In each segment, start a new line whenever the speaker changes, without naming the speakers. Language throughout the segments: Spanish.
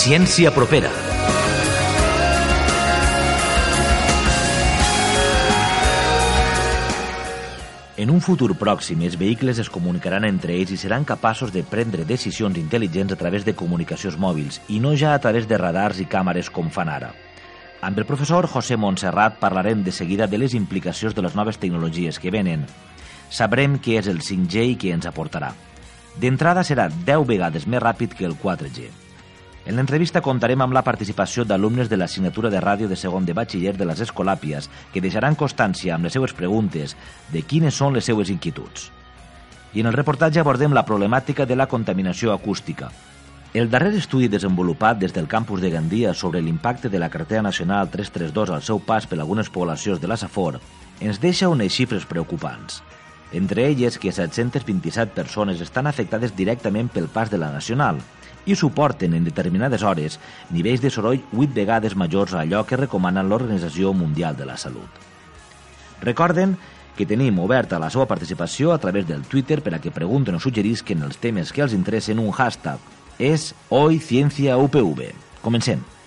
Ciència propera. En un futur pròxim, els vehicles es comunicaran entre ells i seran capaços de prendre decisions intel·ligents a través de comunicacions mòbils i no ja a través de radars i càmeres com fan ara. Amb el professor José Montserrat parlarem de seguida de les implicacions de les noves tecnologies que venen. Sabrem què és el 5G i què ens aportarà. D'entrada serà 10 vegades més ràpid que el 4G. En l'entrevista contarem amb la participació d'alumnes de l'assignatura de ràdio de segon de batxiller de les Escolàpies que deixaran constància amb les seues preguntes de quines són les seues inquietuds. I en el reportatge abordem la problemàtica de la contaminació acústica. El darrer estudi desenvolupat des del campus de Gandia sobre l'impacte de la cartera nacional 332 al seu pas per algunes poblacions de la Safor ens deixa unes xifres preocupants. Entre elles que 727 persones estan afectades directament pel pas de la nacional – i suporten en determinades hores nivells de soroll 8 vegades majors a allò que recomana l'Organització Mundial de la Salut. Recorden que tenim oberta la seva participació a través del Twitter per a que pregunten o suggerisquen els temes que els interessen un hashtag. És Hoy UPV. Comencem.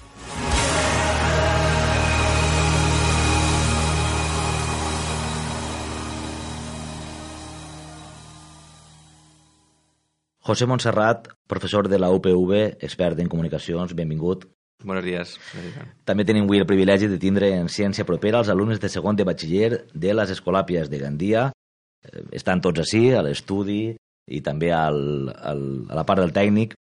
José Montserrat, professor de la UPV, expert en comunicacions, benvingut.
Buenos días.
També tenim avui el privilegi de tindre en ciència propera els alumnes de segon de batxiller de les Escolàpies de Gandia. Eh, estan tots així, a l'estudi i també al, al, a la part del tècnic.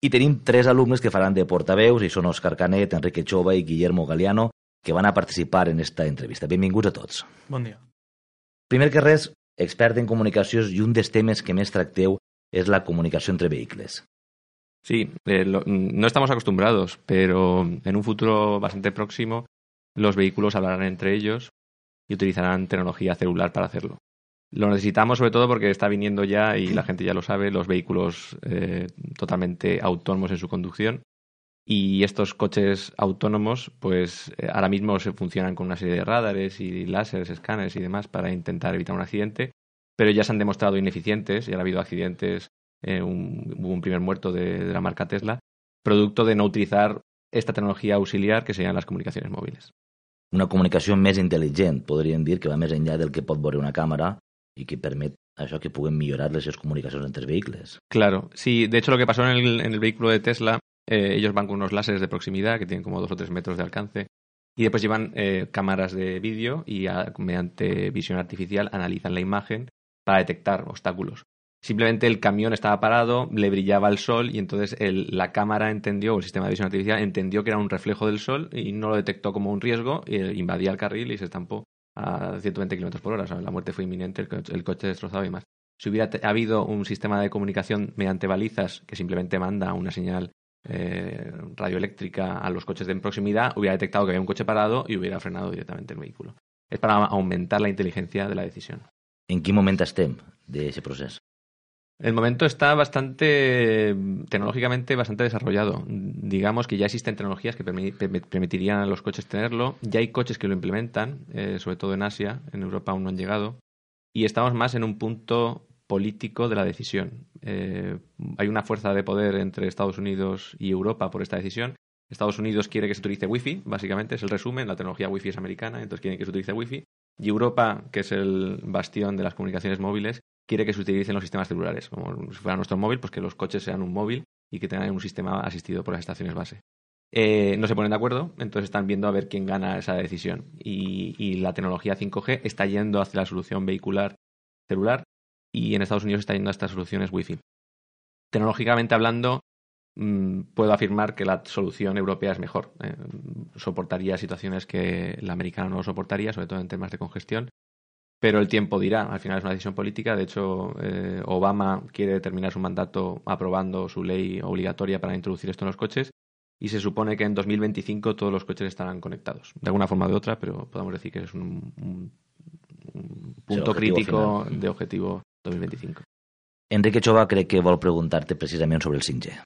I tenim tres alumnes que faran de portaveus, i són Òscar Canet, Enrique Chova i Guillermo Galeano, que van a participar en esta entrevista. Benvinguts a tots.
Bon dia.
Primer que res, expert en comunicacions i un dels temes que més tracteu es la comunicación entre vehículos.
Sí, eh, lo, no estamos acostumbrados, pero en un futuro bastante próximo los vehículos hablarán entre ellos y utilizarán tecnología celular para hacerlo. Lo necesitamos sobre todo porque está viniendo ya, y la gente ya lo sabe, los vehículos eh, totalmente autónomos en su conducción. Y estos coches autónomos, pues eh, ahora mismo se funcionan con una serie de radares y láseres, escáneres y demás para intentar evitar un accidente pero ya se han demostrado ineficientes y ha habido accidentes, eh, un, hubo un primer muerto de, de, la marca Tesla, producto de no utilizar esta tecnología auxiliar que serían las comunicaciones móviles.
Una comunicación més intel·ligent, podríem dir, que va més enllà del que pot veure una càmera i que permet això que puguem millorar les comunicacions entre vehicles.
Claro, sí, de hecho lo que pasó en el, en el vehículo de Tesla, eh, ellos van con unos láseres de proximidad que tienen como dos o tres metros de alcance y después llevan eh, cámaras de vídeo y a, mediante visión artificial analizan la imagen para detectar obstáculos. Simplemente el camión estaba parado, le brillaba el sol y entonces el, la cámara entendió, o el sistema de visión artificial entendió que era un reflejo del sol y no lo detectó como un riesgo, y invadía el carril y se estampó a 120 km por hora. La muerte fue inminente, el coche, el coche destrozado y más. Si hubiera habido un sistema de comunicación mediante balizas que simplemente manda una señal eh, radioeléctrica a los coches de proximidad, hubiera detectado que había un coche parado y hubiera frenado directamente el vehículo. Es para aumentar la inteligencia de la decisión.
En quin moment estem d'aquest procés?
El momento está bastante, tecnológicamente bastante desarrollado. Digamos que ya existen tecnologías que permitirían a los coches tenerlo. Ya hay coches que lo implementan, eh, sobre todo en Asia. En Europa aún no han llegado. Y estamos más en un punto político de la decisión. Eh, hay una fuerza de poder entre Estados Unidos y Europa por esta decisión. Estados Unidos quiere que se utilice Wi-Fi, básicamente es el resumen. La tecnología Wi-Fi es americana, entonces quiere que se utilice Wi-Fi. Y Europa, que es el bastión de las comunicaciones móviles, quiere que se utilicen los sistemas celulares, como si fuera nuestro móvil, pues que los coches sean un móvil y que tengan un sistema asistido por las estaciones base. Eh, no se ponen de acuerdo, entonces están viendo a ver quién gana esa decisión. Y, la tecnología 5G está yendo hacia la solución vehicular celular y en Estados Unidos está yendo a estas soluciones Wi-Fi. Tecnológicamente hablando, mmm, puedo afirmar que la solución europea es mejor. Eh, soportaría situaciones que el americano no soportaría, sobre todo en temas de congestión. Pero el tiempo dirá, al final es una decisión política. De hecho, eh, Obama quiere terminar su mandato aprobando su ley obligatoria para introducir esto en los coches y se supone que en 2025 todos los coches estarán conectados, de alguna forma o de otra, pero podemos decir que es un, un, un punto crítico final. de objetivo 2025.
Enrique Chova cree que vol preguntarte precisament sobre el 5G.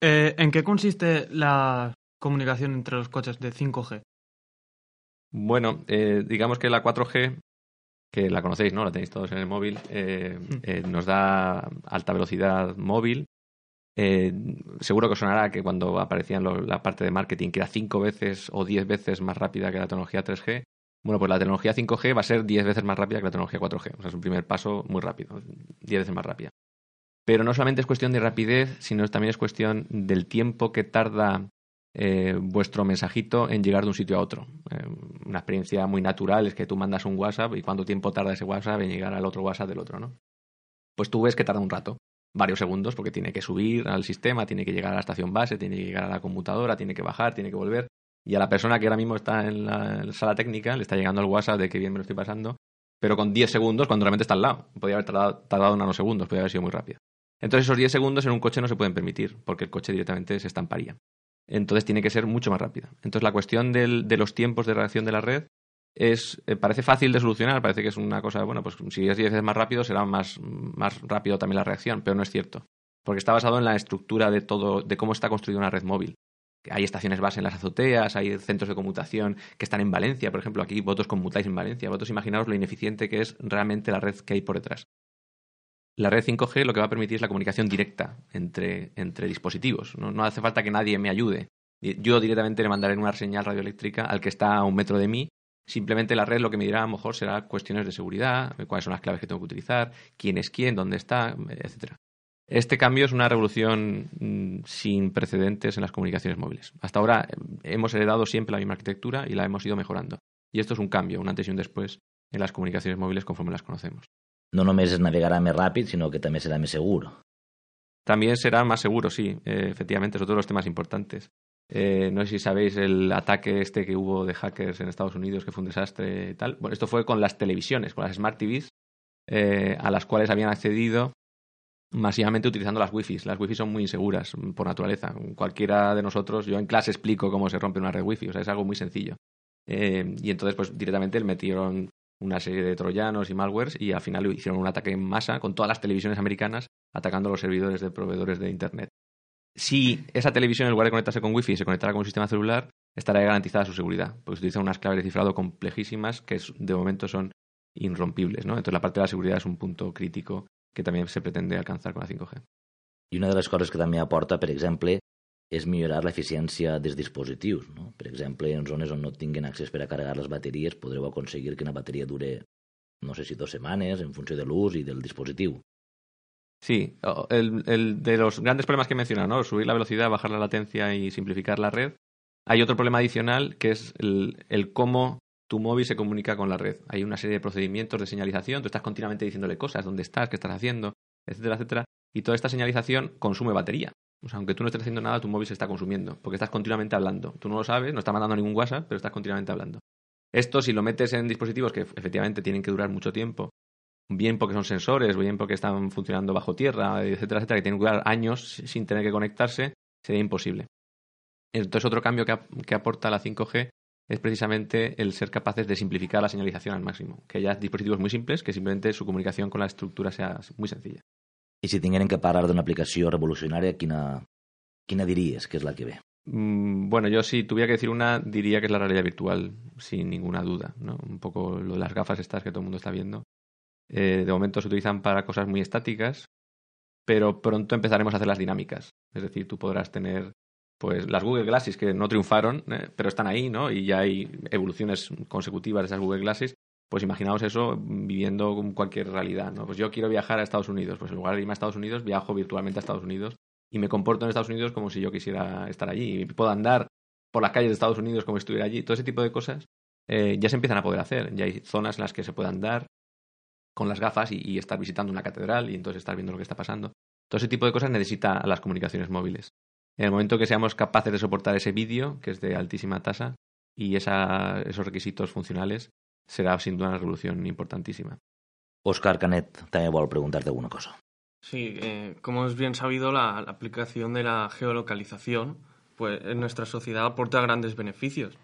Eh, ¿En qué consiste la comunicación entre los coches de 5G?
Bueno, eh, digamos que la 4G, que la conocéis, ¿no? La tenéis todos en el móvil, eh, eh, nos da alta velocidad móvil, Eh, seguro que sonará que cuando aparecía la parte de marketing, que era cinco veces o diez veces más rápida que la tecnología 3G, bueno, pues la tecnología 5G va a ser diez veces más rápida que la tecnología 4G. O sea, es un primer paso muy rápido, diez veces más rápida. Pero no solamente es cuestión de rapidez, sino también es cuestión del tiempo que tarda eh, vuestro mensajito en llegar de un sitio a otro. Eh, una experiencia muy natural es que tú mandas un WhatsApp y cuánto tiempo tarda ese WhatsApp en llegar al otro WhatsApp del otro, ¿no? Pues tú ves que tarda un rato varios segundos porque tiene que subir al sistema, tiene que llegar a la estación base, tiene que llegar a la computadora, tiene que bajar, tiene que volver. Y a la persona que ahora mismo está en la, sala técnica le está llegando el WhatsApp de que bien me lo estoy pasando, pero con 10 segundos cuando realmente está al lado. Podría haber tardado, tardado nanosegundos, podría haber sido muy rápido. Entonces esos 10 segundos en un coche no se pueden permitir porque el coche directamente se estamparía. Entonces tiene que ser mucho más rápida. Entonces la cuestión de los tiempos de reacción de la red es eh, parece fácil de solucionar, parece que es una cosa, bueno, pues si es 10 veces más rápido será más, más rápido también la reacción, pero no es cierto. Porque está basado en la estructura de todo, de cómo está construida una red móvil. Hay estaciones base en las azoteas, hay centros de conmutación que están en Valencia, por ejemplo, aquí vosotros conmutáis en Valencia. Vosotros imaginaos lo ineficiente que es realmente la red que hay por detrás. La red 5G lo que va a permitir es la comunicación directa entre, entre dispositivos. No, no hace falta que nadie me ayude. Yo directamente le mandaré una señal radioeléctrica al que está a un metro de mí Simplemente la red lo que me dirá a lo mejor será cuestiones de seguridad, cuáles son las claves que tengo que utilizar, quién es quién, dónde está, etcétera. Este cambio es una revolución mm, sin precedentes en las comunicaciones móviles. Hasta ahora eh, hemos heredado siempre la misma arquitectura y la hemos ido mejorando. Y esto es un cambio, un antes y un después en las comunicaciones móviles conforme las conocemos.
No només es navegará más rápido, sino que también será más seguro.
También será más seguro, sí, eh, efectivamente, son todos los temas importantes. Eh, no sé si sabéis el ataque este que hubo de hackers en Estados Unidos, que fue un desastre y tal. Bueno, esto fue con las televisiones, con las Smart TVs, eh, a las cuales habían accedido masivamente utilizando las Wi-Fi. Las Wi-Fi son muy inseguras por naturaleza. Cualquiera de nosotros, yo en clase explico cómo se rompe una red Wi-Fi, o sea, es algo muy sencillo. Y entonces, pues directamente metieron una serie de troyanos y malwares y al final hicieron un ataque en masa con todas las televisiones americanas atacando los servidores de proveedores de Internet si esa televisión, en lugar de conectarse con Wi-Fi, se conectara con un sistema celular, estará garantizada su seguridad, porque se utilizan unas claves de cifrado complejísimas que de momento son irrompibles. ¿no? Entonces la parte de la seguridad es un punto crítico que también se pretende alcanzar con la 5G.
I una de les coses que també aporta, per exemple, és millorar l'eficiència dels dispositius. No? Per exemple, en zones on no tinguin accés per a carregar les bateries, podreu aconseguir que una bateria dure, no sé si dues setmanes, en funció de l'ús i del dispositiu.
Sí, el, de los grandes problemas que he mencionado, ¿no? Subir la velocidad, bajar la latencia y simplificar la red. Hay otro problema adicional que es el cómo tu móvil se comunica con la red. Hay una serie de procedimientos de señalización, tú estás continuamente diciéndole cosas, dónde estás, qué estás haciendo, etcétera, etcétera. Y toda esta señalización consume batería. O sea, aunque tú no estés haciendo nada, tu móvil se está consumiendo, porque estás continuamente hablando. Tú no lo sabes, no estás mandando ningún WhatsApp, pero estás continuamente hablando. Esto, si lo metes en dispositivos que efectivamente tienen que durar mucho tiempo bien porque son sensores, bien porque están funcionando bajo tierra, etcétera, etcétera, que tienen que durar años sin tener que conectarse, sería imposible. Entonces, otro cambio que, aporta la 5G es precisamente el ser capaces de simplificar la señalización al máximo. Que haya dispositivos muy simples, que simplemente su comunicación con la estructura sea muy sencilla.
Y si tuvieran que parar de una aplicación revolucionaria, ¿quién dirías que es la que ve?
Mm, bueno, yo si tuviera que decir una, diría que es la realidad virtual, sin ninguna duda. ¿no? Un poco lo de las gafas estas que todo el mundo está viendo. Eh, de momento se utilizan para cosas muy estáticas, pero pronto empezaremos a hacer las dinámicas. Es decir, tú podrás tener pues las Google Glasses que no triunfaron, eh, pero están ahí, ¿no? Y ya hay evoluciones consecutivas de esas Google Glasses. Pues imaginaos eso viviendo cualquier realidad, ¿no? Pues yo quiero viajar a Estados Unidos, pues en lugar de irme a Estados Unidos, viajo virtualmente a Estados Unidos y me comporto en Estados Unidos como si yo quisiera estar allí. Y puedo andar por las calles de Estados Unidos como si estuviera allí. Todo ese tipo de cosas eh, ya se empiezan a poder hacer. Ya hay zonas en las que se puede andar, con las gafas y, estar visitando una catedral y entonces estar viendo lo que está pasando. Todo ese tipo de cosas necesita las comunicaciones móviles. En el momento que seamos capaces de soportar ese vídeo, que es de altísima tasa, y esos requisitos funcionales, será sin duda una revolución importantísima.
Oscar Canet también vuelvo a preguntarte alguna cosa.
Sí, eh, como es bien sabido, la, aplicación de la geolocalización pues, en nuestra sociedad aporta grandes beneficios,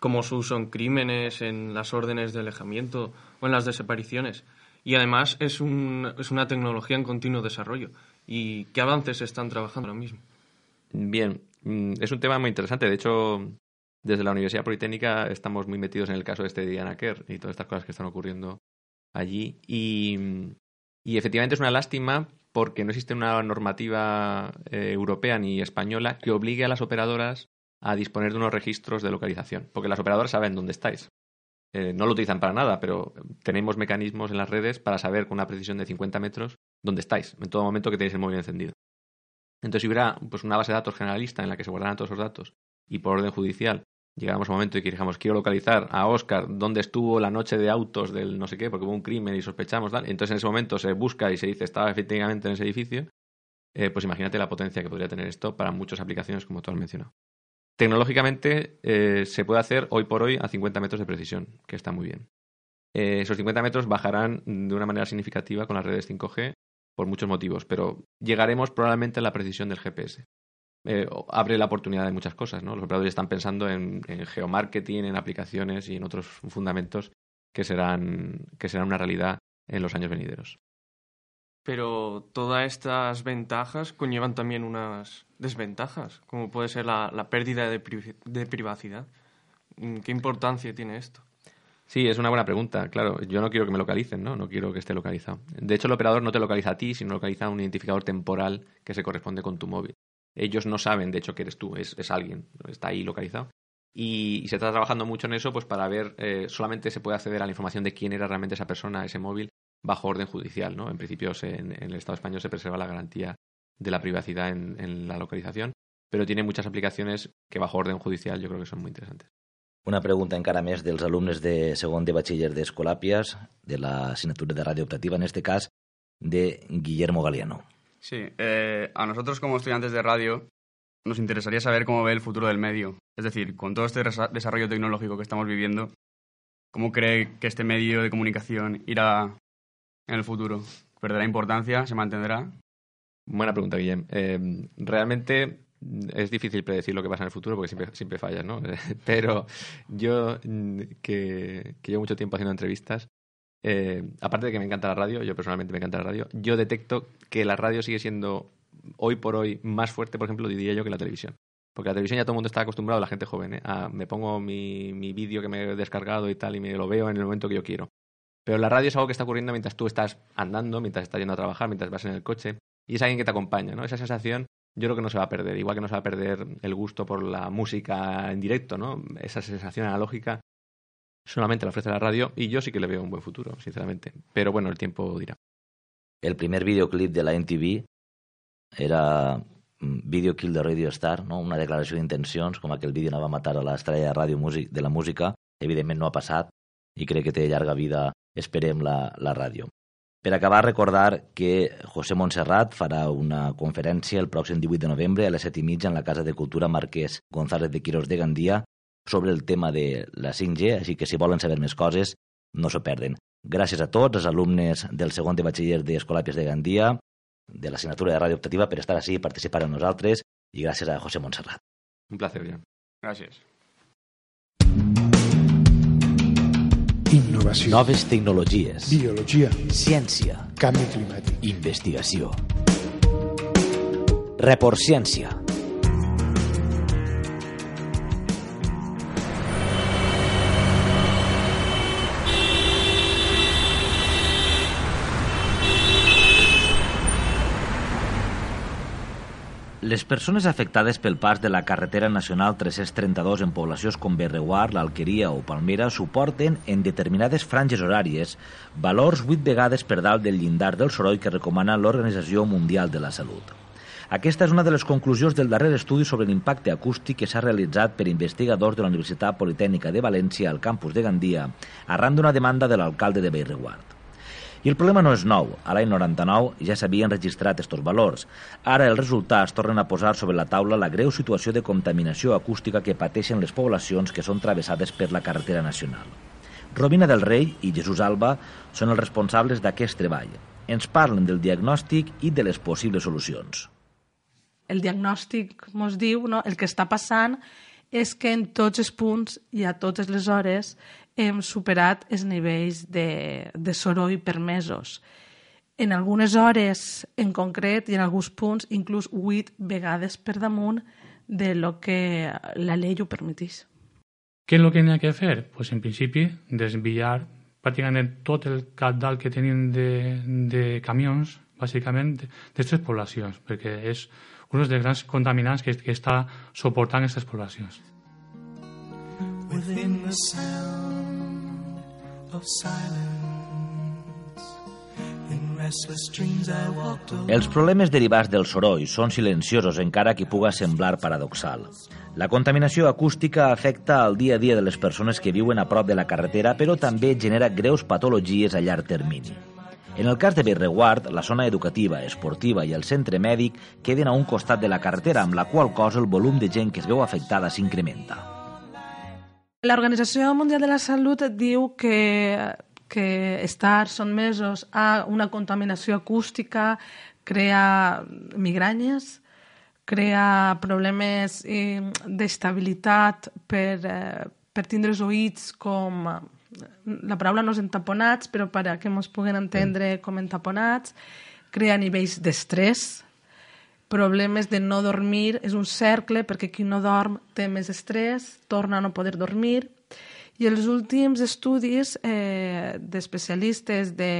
como su uso en crímenes, en las órdenes de alejamiento o en las desapariciones. Y además es, un, es una tecnología en continuo desarrollo. ¿Y qué avances están trabajando ahora mismo?
Bien, mm, es un tema muy interesante. De hecho, desde la Universidad Politécnica estamos muy metidos en el caso de este Diana Kerr y todas estas cosas que están ocurriendo allí. Y, y efectivamente es una lástima porque no existe una normativa eh, europea ni española que obligue a las operadoras a disponer de unos registros de localización, porque las operadoras saben dónde estáis. Eh, no lo utilizan para nada, pero tenemos mecanismos en las redes para saber con una precisión de 50 metros dónde estáis, en todo momento que tenéis el móvil encendido. Entonces, si hubiera pues, una base de datos generalista en la que se guardaran todos esos datos y por orden judicial llegáramos a un momento y que dijéramos, quiero localizar a Oscar dónde estuvo la noche de autos del no sé qué, porque hubo un crimen y sospechamos, tal. entonces en ese momento se busca y se dice, estaba efectivamente en ese edificio, eh, pues imagínate la potencia que podría tener esto para muchas aplicaciones como tú has mencionado. Tecnológicamente eh, se puede hacer hoy por hoy a 50 metros de precisión, que está muy bien. Eh, esos 50 metros bajarán de una manera significativa con las redes 5G por muchos motivos, pero llegaremos probablemente a la precisión del GPS. Eh, abre la oportunidad de muchas cosas, ¿no? Los operadores están pensando en, geomarketing, en aplicaciones y en otros fundamentos que serán, que serán una realidad en los años venideros.
Pero todas estas ventajas conllevan también unas desventajas, como puede ser la, pérdida de, de, privacidad. ¿Qué importancia tiene esto?
Sí, es una buena pregunta. Claro, yo no quiero que me localicen, ¿no? No quiero que esté localizado. De hecho, el operador no te localiza a ti, sino localiza un identificador temporal que se corresponde con tu móvil. Ellos no saben, de hecho, que eres tú, es, es alguien, está ahí localizado. Y, se está trabajando mucho en eso, pues para ver, eh, solamente se puede acceder a la información de quién era realmente esa persona, ese móvil, bajo orden judicial, ¿no? En principio, en, el Estado español se preserva la garantía de la privacidad en, la localización, pero tiene muchas aplicaciones que bajo orden judicial yo creo que son muy interesantes.
Una pregunta encara més dels alumnes de segon de batxiller d'Escolàpies, de la asignatura de radio optativa, en este cas, de Guillermo Galeano.
Sí, eh, a nosotros como estudiantes de radio nos interesaría saber cómo ve el futuro del medio. Es decir, con todo este desarrollo tecnológico que estamos viviendo, ¿cómo cree que este medio de comunicación irá en el futuro? ¿Perderá importancia? ¿Se mantendrá?
Buena pregunta, Guillem. Eh, realmente es difícil predecir lo que pasa en el futuro porque siempre, siempre fallas, ¿no? Pero yo, mm, que llevo mucho tiempo haciendo entrevistas, eh, aparte de que me encanta la radio, yo personalmente me encanta la radio, yo detecto que la radio sigue siendo hoy por hoy más fuerte, por ejemplo, diría yo, que la televisión. Porque la televisión ya todo el mundo está acostumbrado, la gente joven, ¿eh? a, me pongo mi, mi vídeo que me he descargado y tal y me lo veo en el momento que yo quiero. Pero la radio es algo que está ocurriendo mientras tú estás andando, mientras estás yendo a trabajar, mientras vas en el coche y es alguien que te acompaña, ¿no? Esa sensación yo creo que no se va a perder, igual que no se va a perder el gusto por la música en directo, ¿no? Esa sensación analógica solamente la ofrece la radio y yo sí que le veo un buen futuro, sinceramente. Pero bueno, el tiempo dirá.
El primer videoclip de la NTV era mm, Video Kill de Radio Star, no? una declaració d'intencions, com aquell vídeo anava a matar a l'estrella de ràdio de la música. Evidentment no ha passat i crec que té llarga vida, esperem, la, la ràdio. Per acabar, recordar que José Montserrat farà una conferència el pròxim 18 de novembre a les 7 i mitja en la Casa de Cultura Marquès González de Quirós de Gandia sobre el tema de la 5G, així que si volen saber més coses, no s'ho perden. Gràcies a tots els alumnes del segon de batxiller d'Escolàpies de Gandia, de l'assignatura de ràdio optativa, per estar així i participar amb nosaltres, i gràcies a José Montserrat.
Un placer, ja.
Gràcies.
Innovació. Noves tecnologies.
Biologia.
Ciència.
Canvi climàtic.
Investigació. Report Ciència Les persones afectades pel pas de la carretera nacional 332 en poblacions com Berreguar, l'Alqueria o Palmera suporten en determinades franges horàries valors 8 vegades per dalt del llindar del soroll que recomana l'Organització Mundial de la Salut. Aquesta és una de les conclusions del darrer estudi sobre l'impacte acústic que s'ha realitzat per investigadors de la Universitat Politècnica de València al campus de Gandia arran d'una demanda de l'alcalde de Bellreguard. I el problema no és nou. A l'any 99 ja s'havien registrat aquests valors. Ara els resultats tornen a posar sobre la taula la greu situació de contaminació acústica que pateixen les poblacions que són travessades per la carretera nacional. Robina del Rei i Jesús Alba són els responsables d'aquest treball. Ens parlen del diagnòstic i de les possibles solucions.
El diagnòstic ens diu no, el que està passant és que en tots els punts i a totes les hores hem superat els nivells de, de soroll permesos. En algunes hores en concret i en alguns punts inclús 8 vegades per damunt de lo que la llei ho permetís.
Què és el que n'hi ha que fer? Pues, en principi, desviar pràcticament tot el cap dalt que tenim de, de camions, bàsicament, d'aquestes poblacions, perquè és un dels grans contaminants que, que està suportant aquestes poblacions. Within the sound
els problemes derivats del soroll són silenciosos encara que puga semblar paradoxal. La contaminació acústica afecta el dia a dia de les persones que viuen a prop de la carretera, però també genera greus patologies a llarg termini. En el cas de Berreguard, la zona educativa, esportiva i el centre mèdic queden a un costat de la carretera, amb la qual cosa el volum de gent que es veu afectada s'incrementa.
L'Organització Mundial de la Salut diu que que estar mesos a una contaminació acústica crea migranyes, crea problemes eh, d'estabilitat per, eh, per tindre els oïts com... La paraula no és entaponats, però per a que ens puguen entendre com entaponats, crea nivells d'estrès, problemes de no dormir, és un cercle perquè qui no dorm té més estrès, torna a no poder dormir, i els últims estudis eh, d'especialistes de,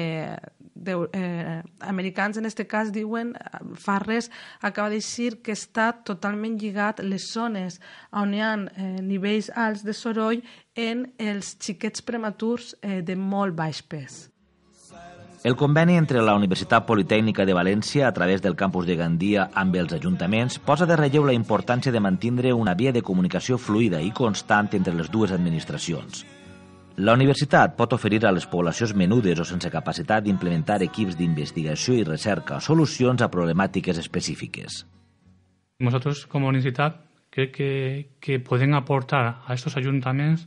de, eh, americans, en aquest cas, diuen, Farres acaba de dir que està totalment lligat les zones on hi ha eh, nivells alts de soroll en els xiquets prematurs eh, de molt baix pes.
El conveni entre la Universitat Politècnica de València a través del campus de Gandia amb els ajuntaments posa de relleu la importància de mantindre una via de comunicació fluida i constant entre les dues administracions. La universitat pot oferir a les poblacions menudes o sense capacitat d'implementar equips d'investigació i recerca solucions a problemàtiques específiques.
Nosaltres, com a universitat, crec que, que podem aportar a aquests ajuntaments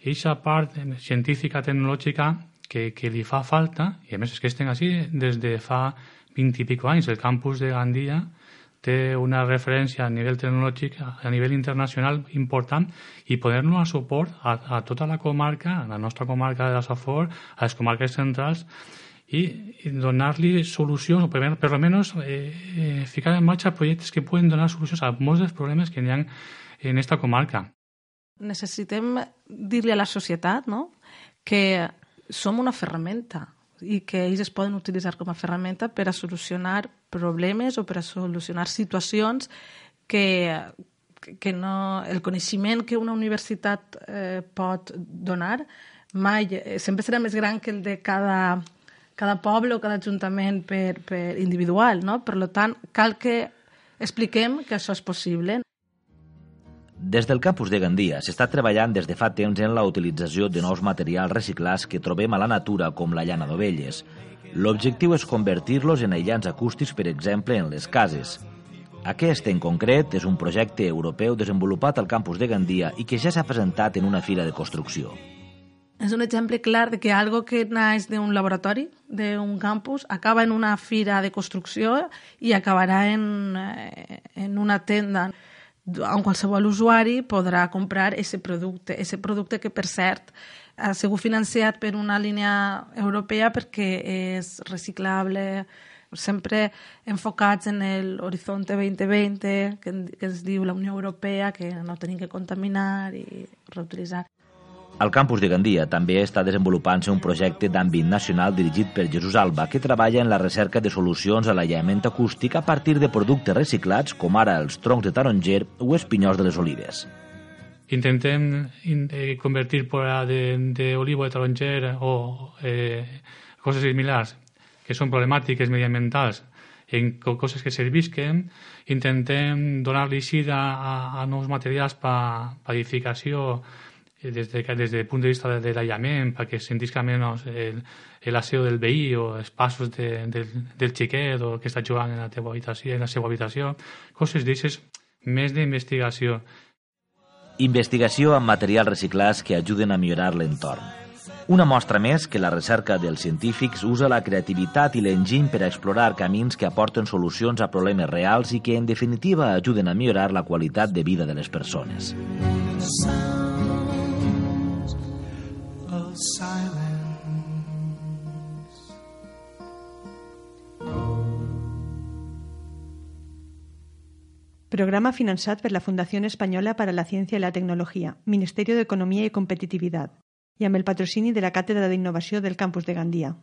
aquesta part científica, tecnològica que, que li fa falta, i a més és que estem així des de fa 20 i pico anys. El campus de Gandia té una referència a nivell tecnològic, a nivell internacional important, i poder-nos a suport a, a tota la comarca, a la nostra comarca de la Safor, a les comarques centrals, i, donar-li solucions, o per, per almenys eh, eh, ficar en marxa projectes que poden donar solucions a molts dels problemes que hi ha en aquesta comarca.
Necessitem dir-li a la societat no? que som una ferramenta i que ells es poden utilitzar com a ferramenta per a solucionar problemes o per a solucionar situacions que, que no, el coneixement que una universitat eh, pot donar mai, eh, sempre serà més gran que el de cada, cada poble o cada ajuntament per, per individual, no? Per tant, cal que expliquem que això és possible.
Des del campus de Gandia s'està treballant des de fa temps en la utilització de nous materials reciclats que trobem a la natura com la llana d'ovelles. L'objectiu és convertir-los en aïllants acústics, per exemple, en les cases. Aquest, en concret, és un projecte europeu desenvolupat al campus de Gandia i que ja s'ha presentat en una fira de construcció.
És un exemple clar de que algo que naix d'un laboratori, d'un campus, acaba en una fira de construcció i acabarà en, eh, en una tenda on qualsevol usuari podrà comprar aquest producte, aquest producte que, per cert, ha sigut financiat per una línia europea perquè és reciclable, sempre enfocats en l'Horizonte 2020, que, que es diu la Unió Europea, que no tenim que contaminar i reutilitzar.
Al campus de Gandia també està desenvolupant-se un projecte d'àmbit nacional dirigit per Jesús Alba que treballa en la recerca de solucions a l'aïllament acústic a partir de productes reciclats com ara els troncs de taronger o els pinyols de les olives.
Intentem eh, convertir a de, olivo de taronger o eh, coses similars que són problemàtiques mediambientals en coses que servisquen, intentem donar-li a, a, nous materials per pa edificació des, de, des del punt de vista de, de l'aïllament, perquè sentisca menys el, l'aseo del veí o els passos de, de, del xiquet o que està jugant en la teva habitació, en la seva habitació, coses d'aixes més d'investigació.
Investigació amb materials reciclats que ajuden a millorar l'entorn. Una mostra més que la recerca dels científics usa la creativitat i l'enginy per a explorar camins que aporten solucions a problemes reals i que, en definitiva, ajuden a millorar la qualitat de vida de les persones.
Programa financiat per la Fundació Espanyola para la Ciència i la Tecnologia, Ministerio de Economia i Competitivitat, i amb el patrocini de la Càtedra d'Innovació del Campus de Gandia.